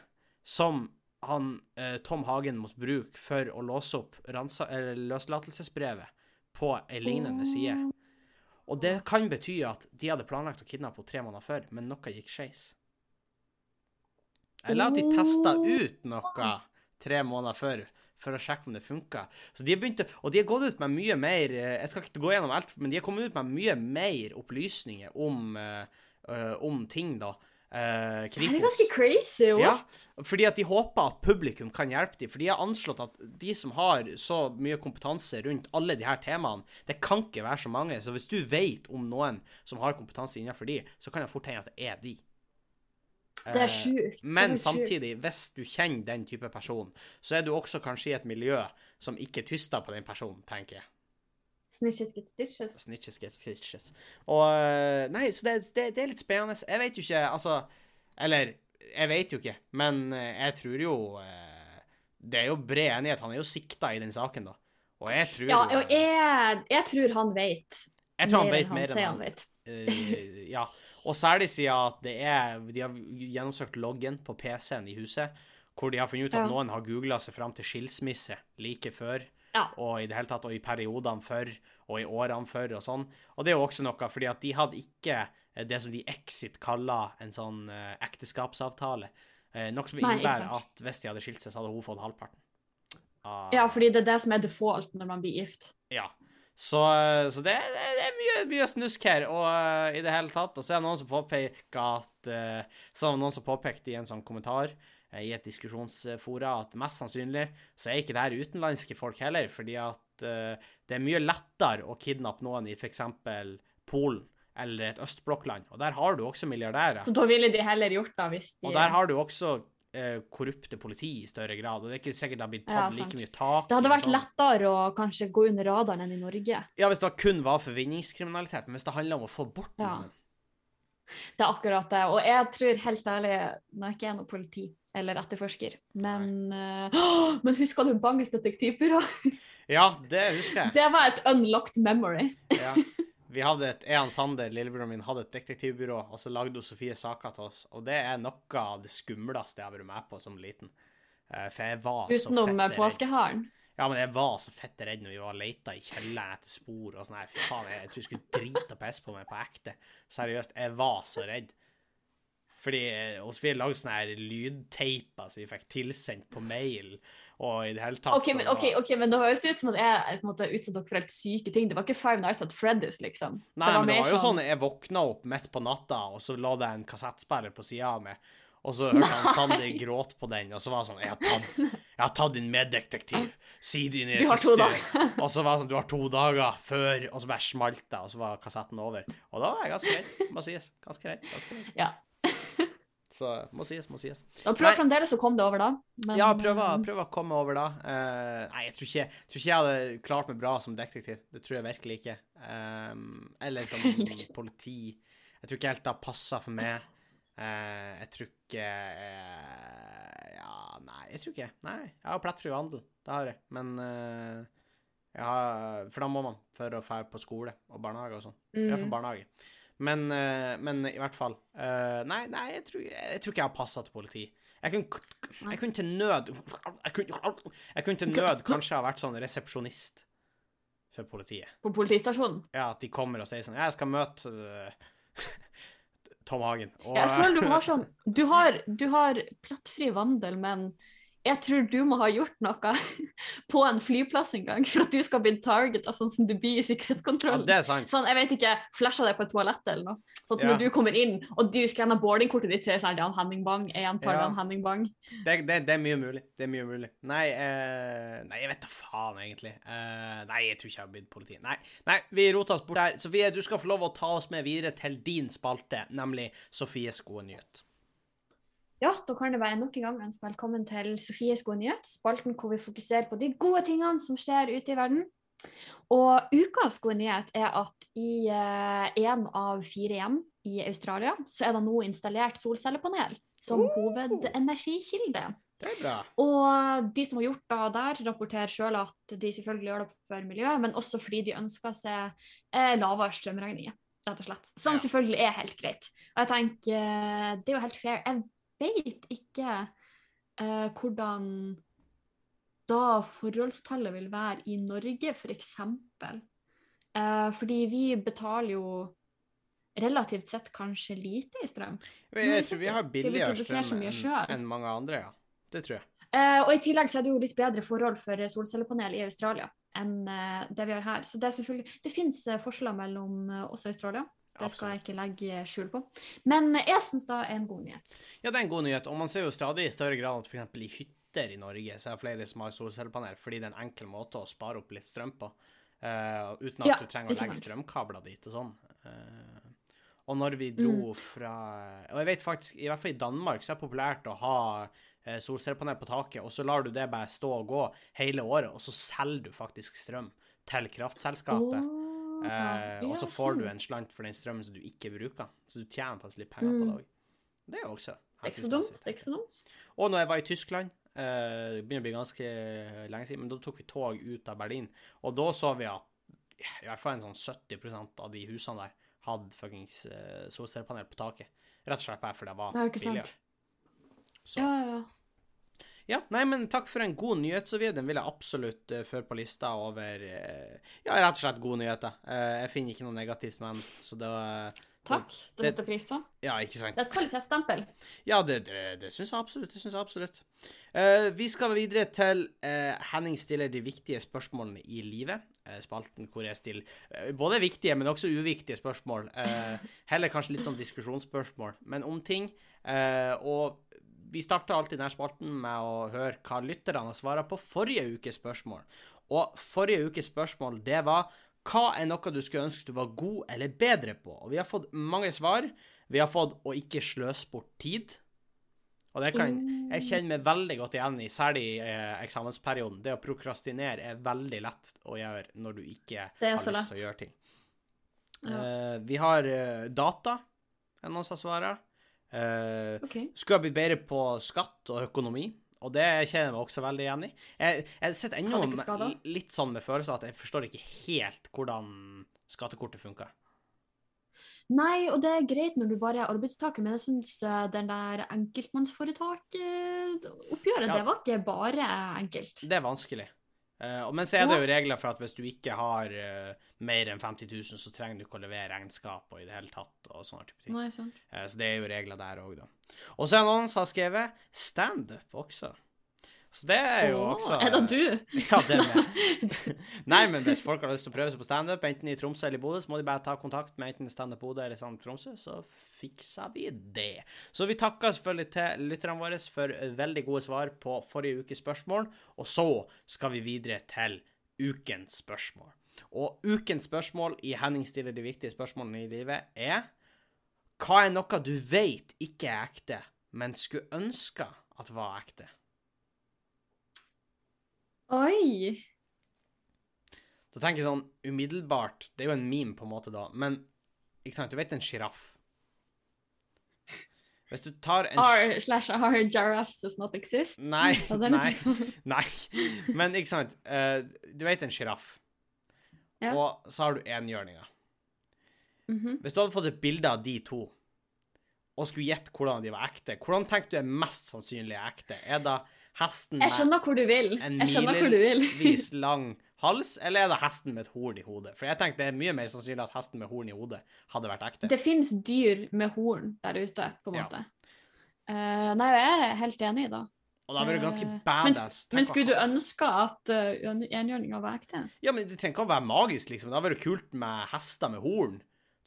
som han uh, Tom Hagen måtte bruke for å låse opp løslatelsesbrevet på ei lignende side. Og det kan bety at de hadde planlagt å kidnappe henne tre måneder før, men noe gikk skeis. Eller at de testa ut noe tre måneder før for å sjekke om det funka. De har begynt Og de har gått ut med mye mer eh, Jeg skal ikke gå gjennom alt, men de har kommet ut med mye mer opplysninger om, eh, om ting, da. Uh, Det er ganske crazy. ja, fordi at de håper at publikum kan hjelpe dem. For de har anslått at de som har så mye kompetanse rundt alle de her temaene, det kan ikke være så mange. Så hvis du vet om noen som har kompetanse innenfor de, så kan det fort hende at det er de. Det er Eh, sjukt. Men er samtidig, hvis du kjenner den type person, så er du også kanskje i et miljø som ikke tyster på den personen, tenker jeg. Snitches get stitches. Snitches get stitches. Og eh, Nei, så det, det, det er litt spennende. Jeg vet jo ikke, altså Eller, jeg vet jo ikke, men eh, jeg tror jo eh, Det er jo bred enighet. Han er jo sikta i den saken, da. Og jeg tror Ja, og jeg, jeg tror han vet. Jeg tror han mer vet mer enn han han. vet. Uh, ja. Og særlig siden at det er De har gjennomsøkt loggen på PC-en i huset, hvor de har funnet ut at Ja. noen har googla seg fram til skilsmisse like før, Ja. og i det hele tatt, og i periodene før, og i årene før, og sånn. Og det er jo også noe, fordi at de hadde ikke eh, det som de Exit kaller en sånn eh, ekteskapsavtale. Eh, noe som innebærer at hvis de hadde skilt seg, så hadde hun fått halvparten. av- ja, fordi det er det som er default når man blir gift. ja. Så, så det, det, det er mye, mye snusk her, og uh, i det hele tatt. Og så er det noen som påpeker at uh, Så er det noen som påpekte i en sånn kommentar eh, i et diskusjonsfora at mest sannsynlig så er ikke det her utenlandske folk heller, fordi at uh, det er mye lettere å kidnappe noen i f.eks. Polen eller et østblokkland, og der har du også milliardærer. Så da ville de heller gjort det hvis de Og der har du også uh, korrupte politi i større grad, og det er ikke sikkert det har blitt tatt ja, like mye tak. Det hadde vært sånn. lettere å kanskje gå under radaren enn i Norge. Ja, hvis det kun var for vinningskriminalitet, men hvis det handler om å få bort Ja. noen Det er akkurat det. Og jeg tror helt ærlig, når jeg ikke er noe politi eller etterforsker, men, *gasps* uh, men husker du Banges detektivbyrå? *laughs* Ja, det husker jeg. Det var et unlocked memory. *laughs* Ja. Vi hadde et, Ean Sander, lillebroren min, hadde et detektivbyrå, og så lagde hun Sofie saker til oss. Og det er noe av det skumleste jeg har vært med på som liten. Eh, For jeg var så Utenom så fett påskeharen. Ja, men jeg var så fett redd når vi var leita i kjelleren etter spor og sånn. Fy faen, jeg, jeg tror jeg skulle drite og pisse på meg på ekte. Seriøst, jeg var så redd. Fordi også vi lagde sånne her lydteiper som vi fikk tilsendt på mail, og i det hele tatt Ok, men, okay, ok, ok, men det høres ut som at jeg måte, utsatte dere for helt syke ting. Det var ikke Five Nights at Freddy's, liksom. Nei, men det var jo sånn jeg våkna opp midt på natta, og så lå det en kassettspiller på sida av meg. Og så hørte han Sander gråte på den, og så var det sånn Jeg har tatt, jeg har tatt din meddetektiv. Si dine siste. Og så var det sånn Du har to dager før, og så bare smalt det, og så var kassetten over. Og da var jeg ganske redd, må sies. Ganske redd. Ganske redd. Ja. Så må sies, må sies. Og prøv fremdeles å komme det over, da. Men, Ja, prøv eh, prøv å komme over da. Uh, nei, jeg tror, ikke, jeg tror ikke jeg hadde klart meg bra som detektiv. Det tror jeg virkelig ikke. Um, eller som *laughs* politi. Jeg tror ikke helt det har passa for meg. Uh, jeg tror ikke uh, Ja, nei, jeg tror ikke. Nei, jeg har plettfri vandel. Det har jeg. Men jeg har, For da må man for å dra på skole og barnehage og sånn. Jeg er for mm. barnehage. Men, eh, men i hvert fall eh, Nei, nei jeg, tror, jeg tror ikke jeg har passa til politi. Jeg kunne, jeg kunne til nød jeg kunne, jeg kunne til nød kanskje ha vært sånn resepsjonist for politiet. På politistasjonen. Ja, At de kommer og sier sånn Jeg skal møte uh, Tom Hagen. Og, Jeg føler du har *laughs* sånn Du har, du har plattfri vandel, men jeg tror du må ha gjort noe *laughs* på en flyplass en gang for at du skal bli target sånn som du blir i Ja, det er sant. Sånn, jeg vet ikke, flasha deg på et toalett eller noe. Sånn at Ja. når du kommer inn, og du skanner boardingkortet ditt, så er det han Henning Bang, entall Ja. Jan Henning Bang. Det, det, det er mye mulig. Det er mye mulig. Nei, eh, nei jeg vet da faen, egentlig. Eh, nei, jeg tror ikke jeg har blitt politi. Nei, nei, vi roter oss bort her. Sofie, du skal få lov å ta oss med videre til din spalte, nemlig Sofies gode nyhet. Ja, da kan det være nok en gang ønske velkommen til Sofies gode nyhet, spalten hvor vi fokuserer på de gode tingene som skjer ute i verden. Og ukas gode nyhet er at i én av fire hjem i Australia, så er det nå installert solcellepanel som uh! hovedenergikilde. Det er bra. Og de som har gjort det der, rapporterer sjøl at de selvfølgelig gjør det for miljøet, men også fordi de ønsker seg eh, lavere strømregninger, rett og slett. Som Ja. selvfølgelig er helt greit. Og jeg tenker, eh, det er jo helt fair. Jeg vet ikke eh, hvordan da forholdstallet vil være i Norge, f.eks. Eh, fordi vi betaler jo relativt sett kanskje lite i strøm. Jeg, jeg tror vi har billigere strøm enn en mange andre, ja. Det tror jeg. Eh, og i tillegg så er det jo litt bedre forhold for solcellepanel i Australia enn eh, det vi har her. Så det er selvfølgelig Det finnes eh, forskjeller mellom eh, oss og Australia. Det skal jeg ikke legge skjul på. Men jeg syns det er en god nyhet. Ja, det er en god nyhet. Og man ser jo stadig i større grad at f.eks. i hytter i Norge så er det flere som har solcellepanel, fordi det er en enkel måte å spare opp litt strøm på. Uh, uten at Ja, du trenger å legge strømkabler dit og sånn. Uh, og når vi dro Mm. fra Og jeg vet faktisk, i hvert fall i Danmark, så er det populært å ha eh, solcellepanel på taket, og så lar du det bare stå og gå hele året, og så selger du faktisk strøm til kraftselskapet. Åh, Eh, og så får du en slant for den strømmen som du ikke bruker. Så du tjener faktisk litt penger på Mm. det òg. Det er jo også dumt. Og når jeg var i Tyskland, eh, det begynner å bli ganske lenge siden, men da tok vi tog ut av Berlin, og da så vi at i hvert fall en sånn 70% av de husene der hadde fuckings eh, solcellepanel på taket. Rett og slett bare fordi det var billigere. Så. Ja, ja, ja. Nei, men takk for en god nyhet, Sofie. Den vil jeg absolutt uh, føre på lista over uh, Ja, rett og slett gode nyheter. Uh, jeg finner ikke noe negativt med den, så da Takk. Det Det- setter pris på. Ja, ikke sant. Det er et kvalitetsstempel. Ja, det, det, det syns jeg absolutt. Det synes jeg absolutt. Uh, vi skal videre til uh, Henning stiller de viktige spørsmålene i livet. Uh, spalten hvor jeg stiller både viktige, men også uviktige spørsmål. Heller kanskje litt sånn diskusjonsspørsmål, men om ting. Og vi starter alltid denne spalten med å høre hva lytterne svart på forrige ukes spørsmål. Og forrige ukes spørsmål, det var hva er noe du skulle ønske du var god eller bedre på? Og vi har fått mange svar. Vi har fått å ikke sløse bort tid. Og det kan jeg kjenner meg veldig godt igjen i, særlig i eh, eksamensperioden. Det å prokrastinere er veldig lett å gjøre når du ikke har lyst til å gjøre ting. Ja. Uh, vi har uh, data, er noen som svarer. Uh, OK. skulle ha blitt bedre på skatt og økonomi, og det kjenner jeg meg også veldig igjen i. Jeg, jeg sitter ennå litt sånn med følelsen at jeg forstår ikke helt hvordan skattekortet funker. Nei, og det er greit når du bare er arbeidstaker, men jeg syns den der enkeltmannsforetaket-oppgjøret, Ja. det var ikke bare enkelt. Det er vanskelig. Og men så er det jo regler for at hvis du ikke har uh, mer enn 50 000, så trenger du ikke å levere regnskap og i det hele tatt. og sånne type ting. Nei, sant. uh, så det er jo regler der òg, da. Og så er det noen som har skrevet standup også. Så det er jo Åh, også Er det du? *laughs* Ja, det er meg. *laughs* Nei, men hvis folk har lyst til å prøve seg på standup, enten i Tromsø eller i Bodø, så må de bare ta kontakt med enten Standup Bodø eller Standup Tromsø, så fikser vi det. Så vi takker selvfølgelig til lytterne våre for veldig gode svar på forrige ukes spørsmål, og så skal vi videre til ukens spørsmål. Og ukens spørsmål i Henning stiller de viktige spørsmålene i livet er Hva er noe du vet ikke er ekte, men skulle ønske at var ekte? Oi! Da tenker jeg sånn umiddelbart Det er jo en meme, på en måte, da, men ikke sant, du vet en sjiraff? Hvis du tar en R slash R giraffes does not exist. Nei, *laughs* nei, nei. Men ikke sant, uh, du vet en sjiraff, Ja. og så har du enhjørninger. Mhm. Hvis du hadde fått et bilde av de to, og skulle gjette hvordan de var ekte, hvordan tenker du er mest sannsynlig ekte? Er det hesten Jeg skjønner hvor du vil. en milevis *laughs* lang hals, eller er det hesten med et horn i hodet? For jeg tenker det er mye mer sannsynlig at hesten med horn i hodet hadde vært ekte. Det finnes dyr med horn der ute, på en Ja. måte. Eh, nei, jeg er helt enig, i det. Og da blir det ganske badass. men. Men skulle du ønske at uh, enhjørninga var ekte? Ja, men det trenger ikke å være magisk, liksom. Det hadde vært kult med hester med horn.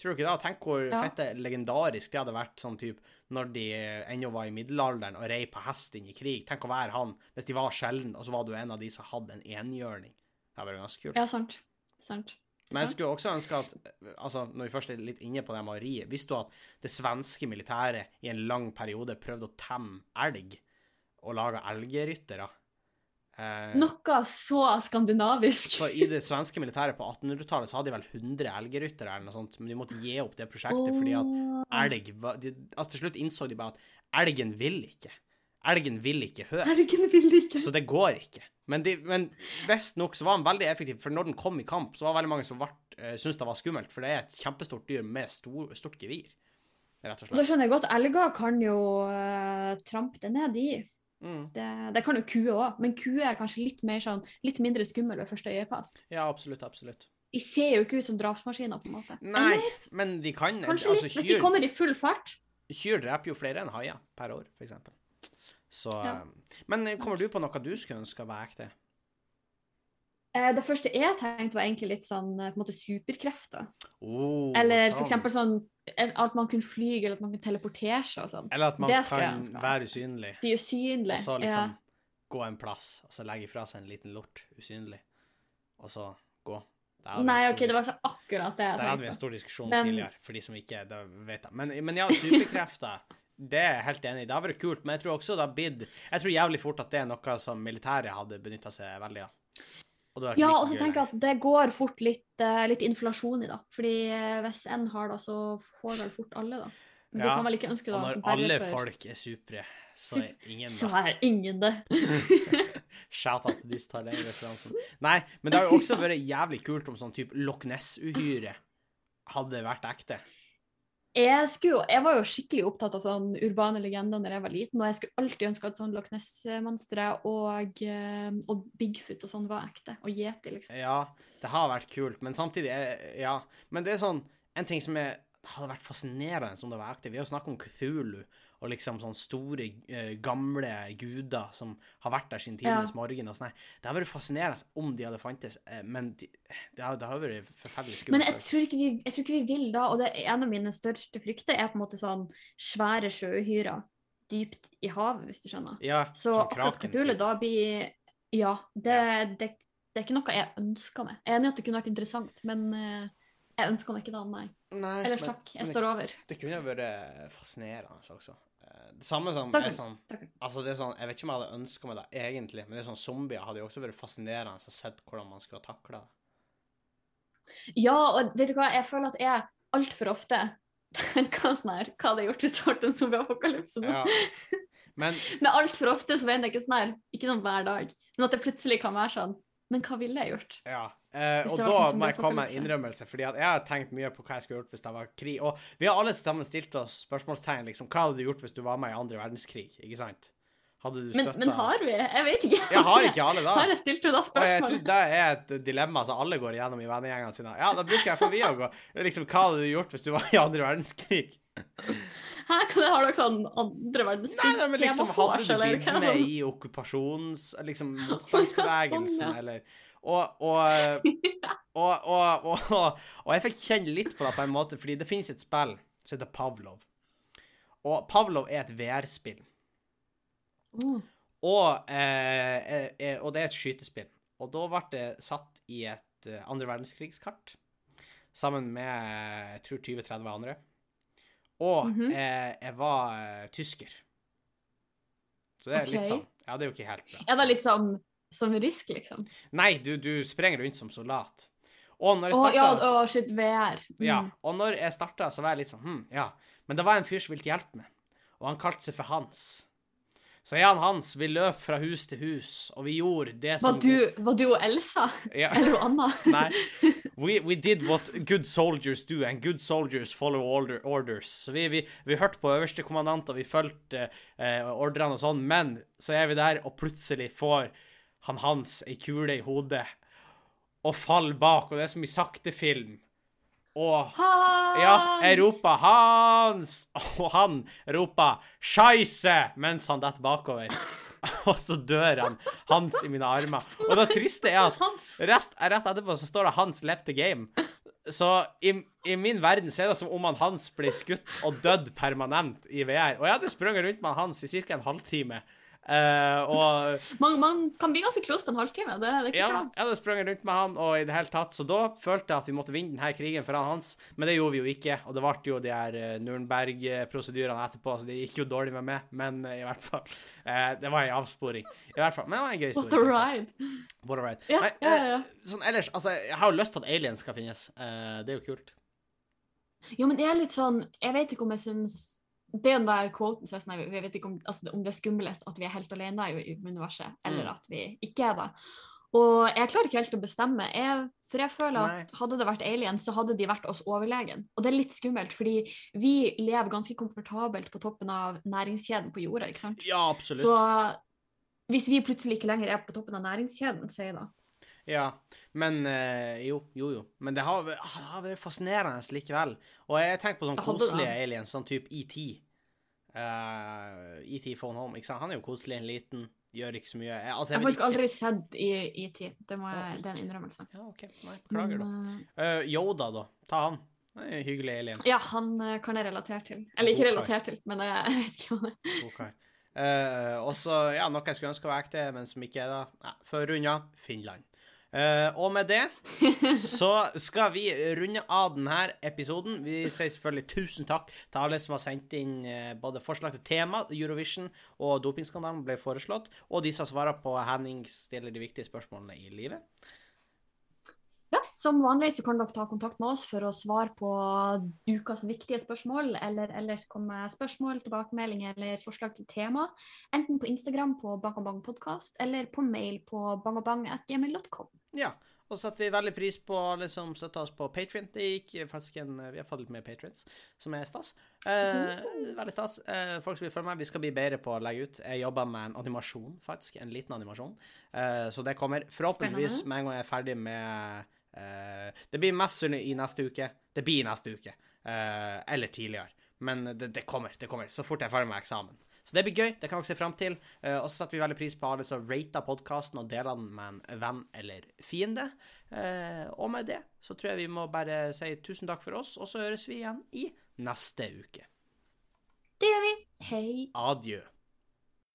Tror du ikke det? Tenk hvor Ja. fette legendarisk det hadde vært sånn type når de ennå var i middelalderen og rei på hest inn i krig. Tenk å være han hvis de var sjelden, og så var du en av de som hadde en enhjørning. Det hadde vært ganske kult. Ja, sant. sant. Men jeg skulle også ønske at altså, Når vi først er litt inne på det med visste du at det svenske militæret i en lang periode prøvde å temme elg og lage elgryttere? Eh, Noe så skandinavisk. så i det svenske militæret på 1800-tallet så hadde de vel 100 elgryttere eller noe sånt, men de måtte gi opp det prosjektet fordi at elg de, altså Til slutt innså de bare at elgen vil ikke. Elgen vil ikke høre. Elgen vil ikke. Så det går ikke. Men, de, men visstnok så var den veldig effektiv, for når den kom i kamp, så var veldig mange som ble, uh, syntes det var skummelt, for det er et kjempestort dyr med stor, stort gevir, Da skjønner jeg godt, elger kan jo uh, trampe det ned i. Mm. Det, det kan jo kuer òg, men kuer er kanskje litt, mer sånn, litt mindre skummel ved første øyekast. Ja, absolutt, absolutt. De ser jo ikke ut som drapsmaskiner, på en måte. Nei, Eller men de kan kanskje Altså, litt, hvis de kommer i full fart. kyr dreper jo flere enn haier per år, eksempel. Så Ja. eh, Men eh, kommer du på noe du skulle ønske var ekte? Eh, det første jeg tenkte, var egentlig litt sånn på en måte superkrefter. Oh, Eller sånn. for eksempel sånn at man kunne fly, eller at man kunne teleportere seg og sånn. Eller at man kan være usynlig, De usynlige. og så liksom gå en plass, og så legge fra seg en liten lort usynlig, og så gå. Ja. Nei, OK, det var ikke akkurat det jeg Der hadde vi en stor diskusjon Men- tidligere, for de som ikke det vet det. Men, men ja, superkrefter, *laughs* det er jeg helt enig i. Det har vært kult, men jeg tror også det har blitt Jeg tror jævlig fort at det er noe som militæret hadde benytta seg veldig av. Og det var ikke Ja, og så tenker jeg at det går fort litt, eh, litt inflasjon i, da. Fordi eh, hvis én har det, så får vel fort alle, da. Men Ja, Du kan ønske Og da når som alle folk er supre, så er ingen det. Så er ingen det. *laughs* Shout out til disse referansen. Nei, men det har jo også vært jævlig kult om sånn type Loch Ness-uhyre hadde vært ekte. Jeg, skulle, jeg var jo skikkelig opptatt av sånn urbane legender når jeg var liten, og jeg skulle alltid ønske at sånn Loch Ness-monstre og, eh, og Bigfoot og sånn var ekte. Og yeti, liksom. Ja, det har vært kult, men samtidig er, Ja. Men det er sånn En ting som er, hadde vært fascinerende som det var ekte Vi har jo snakket om Cthulhu og liksom sånne store, eh, gamle guder som har vært der siden tidenes morgen og sånn. Det har vært fascinerende om de hadde fantes, eh, men de, det, har, vært forferdelig Men skummelt. jeg tror, ikke vi, jeg tror ikke vi vil da, og det er en av mine største frykter er på en måte sånn svære sjøuhyrer dypt i havet, hvis du skjønner. ja, Så sånn akkurat Katule da blir Ja, det, det, det er ikke noe jeg ønsker meg. Jeg er enig i at det kunne vært interessant, men eh, jeg ønsker meg ikke da, nei. Nei, Ellers men- takk, jeg står over. Det kunne vært fascinerende også. Det samme som er sånn Altså, det er sånn Jeg vet ikke om jeg hadde ønska meg det egentlig, men det er sånn zombier hadde jo også vært fascinerende å se hvordan man skulle ha takla det. Ja, og vet du hva, jeg føler at jeg altfor ofte *laughs* tenker sånn her Hva hadde jeg gjort hvis det ble en zombieapokalypse nå? Ja. Men *laughs* Men altfor ofte så mener jeg ikke sånn her, ikke sånn hver dag, men at det plutselig kan være sånn Men hva ville jeg gjort? Ja. Hvis og da må jeg komme med en innrømmelse, fordi jeg har tenkt mye på hva jeg skulle gjort hvis det var krig. Og vi har alle sammen stilt oss spørsmålstegn, liksom. Hva hadde du gjort hvis du var med i andre verdenskrig? Ikke sant? Hadde du Men, støtta men har vi? Jeg vet ikke. Jeg har ikke alle da. *laughs* Har jeg stilt deg da spørsmål? det er et dilemma som alle går igjennom i vennegjengene sine. Ja, da bruker jeg for vi å gå. Liksom, hva hadde du gjort hvis du var i andre verdenskrig? Hæ, har dere sånn andre verdenskrig? Nei, nei, men liksom, hadde du blitt med sånn? i okkupasjons... Liksom *laughs* motstandsbevegelsen, Sånn, ja. eller *laughs* og, og, og, og, jeg fikk kjenne litt på det på en måte, fordi det finnes et spill som heter Pavlov. Og Pavlov er et VR-spill. Uh. Og, eh, eh, og det er et skytespill. Og da ble det satt i et eh, andre verdenskrigskart sammen med jeg tror 20-30 andre. Og Mhm. eh, jeg var eh, tysker. Så det er litt sånn Ja, det er jo ikke helt bra. Er det litt som, som risk, liksom? Nei, du, du sprenger rundt som soldat. Og når jeg starta ja, å shit, VR. Mm. Ja, og når jeg starta, så var jeg litt sånn hm, ja. Men det var en fyr som ville hjelpe meg, og han kalte seg for Hans. Så jeg og Hans, vi løp fra hus til hus, og vi gjorde det som Var du, var du og Elsa? ja. *laughs* Eller og Anna? *laughs* Nei. We, we did what good soldiers do, and good soldiers follow order, orders. Så vi, vi, vi hørte på øverste kommandant, og vi fulgte eh, ordrene og sånn, men så er vi der, og plutselig får han Hans ei kule i hodet og faller bak, og det er som i saktefilm. Og Hans! ja, jeg roper 'Hans!' Og han roper 'Scheisse!' mens han detter bakover. *laughs* og så dør han. Hans i mine armer. Og det triste er at rest, rett etterpå så står det 'Hans left the game'. Så i, i min verden så er det som om han Hans blir skutt og dødd permanent i VR. Og jeg hadde sprunget rundt med han Hans i ca. en halvtime. Uh, og man, man, kan bli ganske close på en halvtime. Det, det er ikke ja, bra. jeg hadde sprunget rundt med han, og i det hele tatt, så da følte jeg at vi måtte vinne denne krigen for han hans, men det gjorde vi jo ikke. Og det ble jo de her uh, Nürnberg-prosedyrene etterpå, så det gikk jo dårlig med meg, men uh, i hvert fall uh, Det var en avsporing. I hvert fall, Men det var en gøy. What a ride. What a ride. Ja, Nei, ja, ja. Sånn ellers, altså, jeg har jo lyst til at aliens skal finnes. det er jo kult. Jo, men det er litt sånn Jeg vet ikke om jeg syns det den der quoten så er sånn, jeg vet ikke om, altså, om det er skumlest at vi er helt alene i, i universet, eller Mm. at vi ikke er det. Og jeg klarer ikke helt å bestemme, jeg, for jeg føler Nei. at hadde det vært aliens, så hadde de vært oss overlegen. Og det er litt skummelt, fordi vi lever ganske komfortabelt på toppen av næringskjeden på jorda, ikke sant? Ja, absolutt. Så hvis vi plutselig ikke lenger er på toppen av næringskjeden, sier da. Ja, men eh, jo, jo, jo. Men det har, ah, det har vært fascinerende likevel. Og jeg tenker på sånn koselige aliens, sånn type ET. Uh, ET Phone Home, ikke sant? Han er jo koselig, en liten, gjør ikke så mye. Jeg, altså, Jeg jeg har faktisk ikke. aldri sett i ET, det, må jeg, det er en innrømmelse. Ja, OK. Nei, beklager, da. Eh, Eh, Yoda, da. Ta han. En hyggelig alien. Ja, han eh, kan jeg relatere til. Eller ikke relatere til, men *laughs* jeg, vet ikke hva det er. Okay. Uh, Eh, og så, ja, noe jeg skulle ønske var ekte, men som ikke er det. Nei, unna Finland. Eh, og med det så skal vi runde av denne episoden. Vi sier selvfølgelig tusen takk til alle som har sendt inn uh, både forslag til tema, Eurovision og dopingskandalen ble foreslått, og de som svarer på Henning stiller de viktige spørsmålene i livet. Som vanlig så kan dere ta kontakt med oss for å svare på ukas viktige spørsmål, eller ellers komme med spørsmål, tilbakemeldinger eller forslag til tema, enten på Instagram på bangabangpodkast eller på mail på bangabang.gmail.com. Ja. Og så setter vi veldig pris på alle som støtter oss på Patrion. Det gikk faktisk en Vi har fått litt mer patrions, som er stas. Eh, veldig stas. Eh, folk som vil følge meg, vi skal bli bedre på å legge ut. Jeg jobber med en animasjon, faktisk. En liten animasjon. Eh, så det kommer forhåpentligvis med en gang jeg er ferdig med Det blir mest sannsynlig i neste uke. Det blir i neste uke. Eh, eller tidligere. Men det, det kommer. Det kommer. Så fort jeg er ferdig med eksamen. Så det blir gøy. Det kan dere se fram til. Eh, og så setter vi veldig pris på alle som rater podkasten og deler den med en venn eller fiende. Eh, og med det så tror jeg vi må bare si tusen takk for oss, og så høres vi igjen i neste uke. Det gjør vi. Hei. Adjø.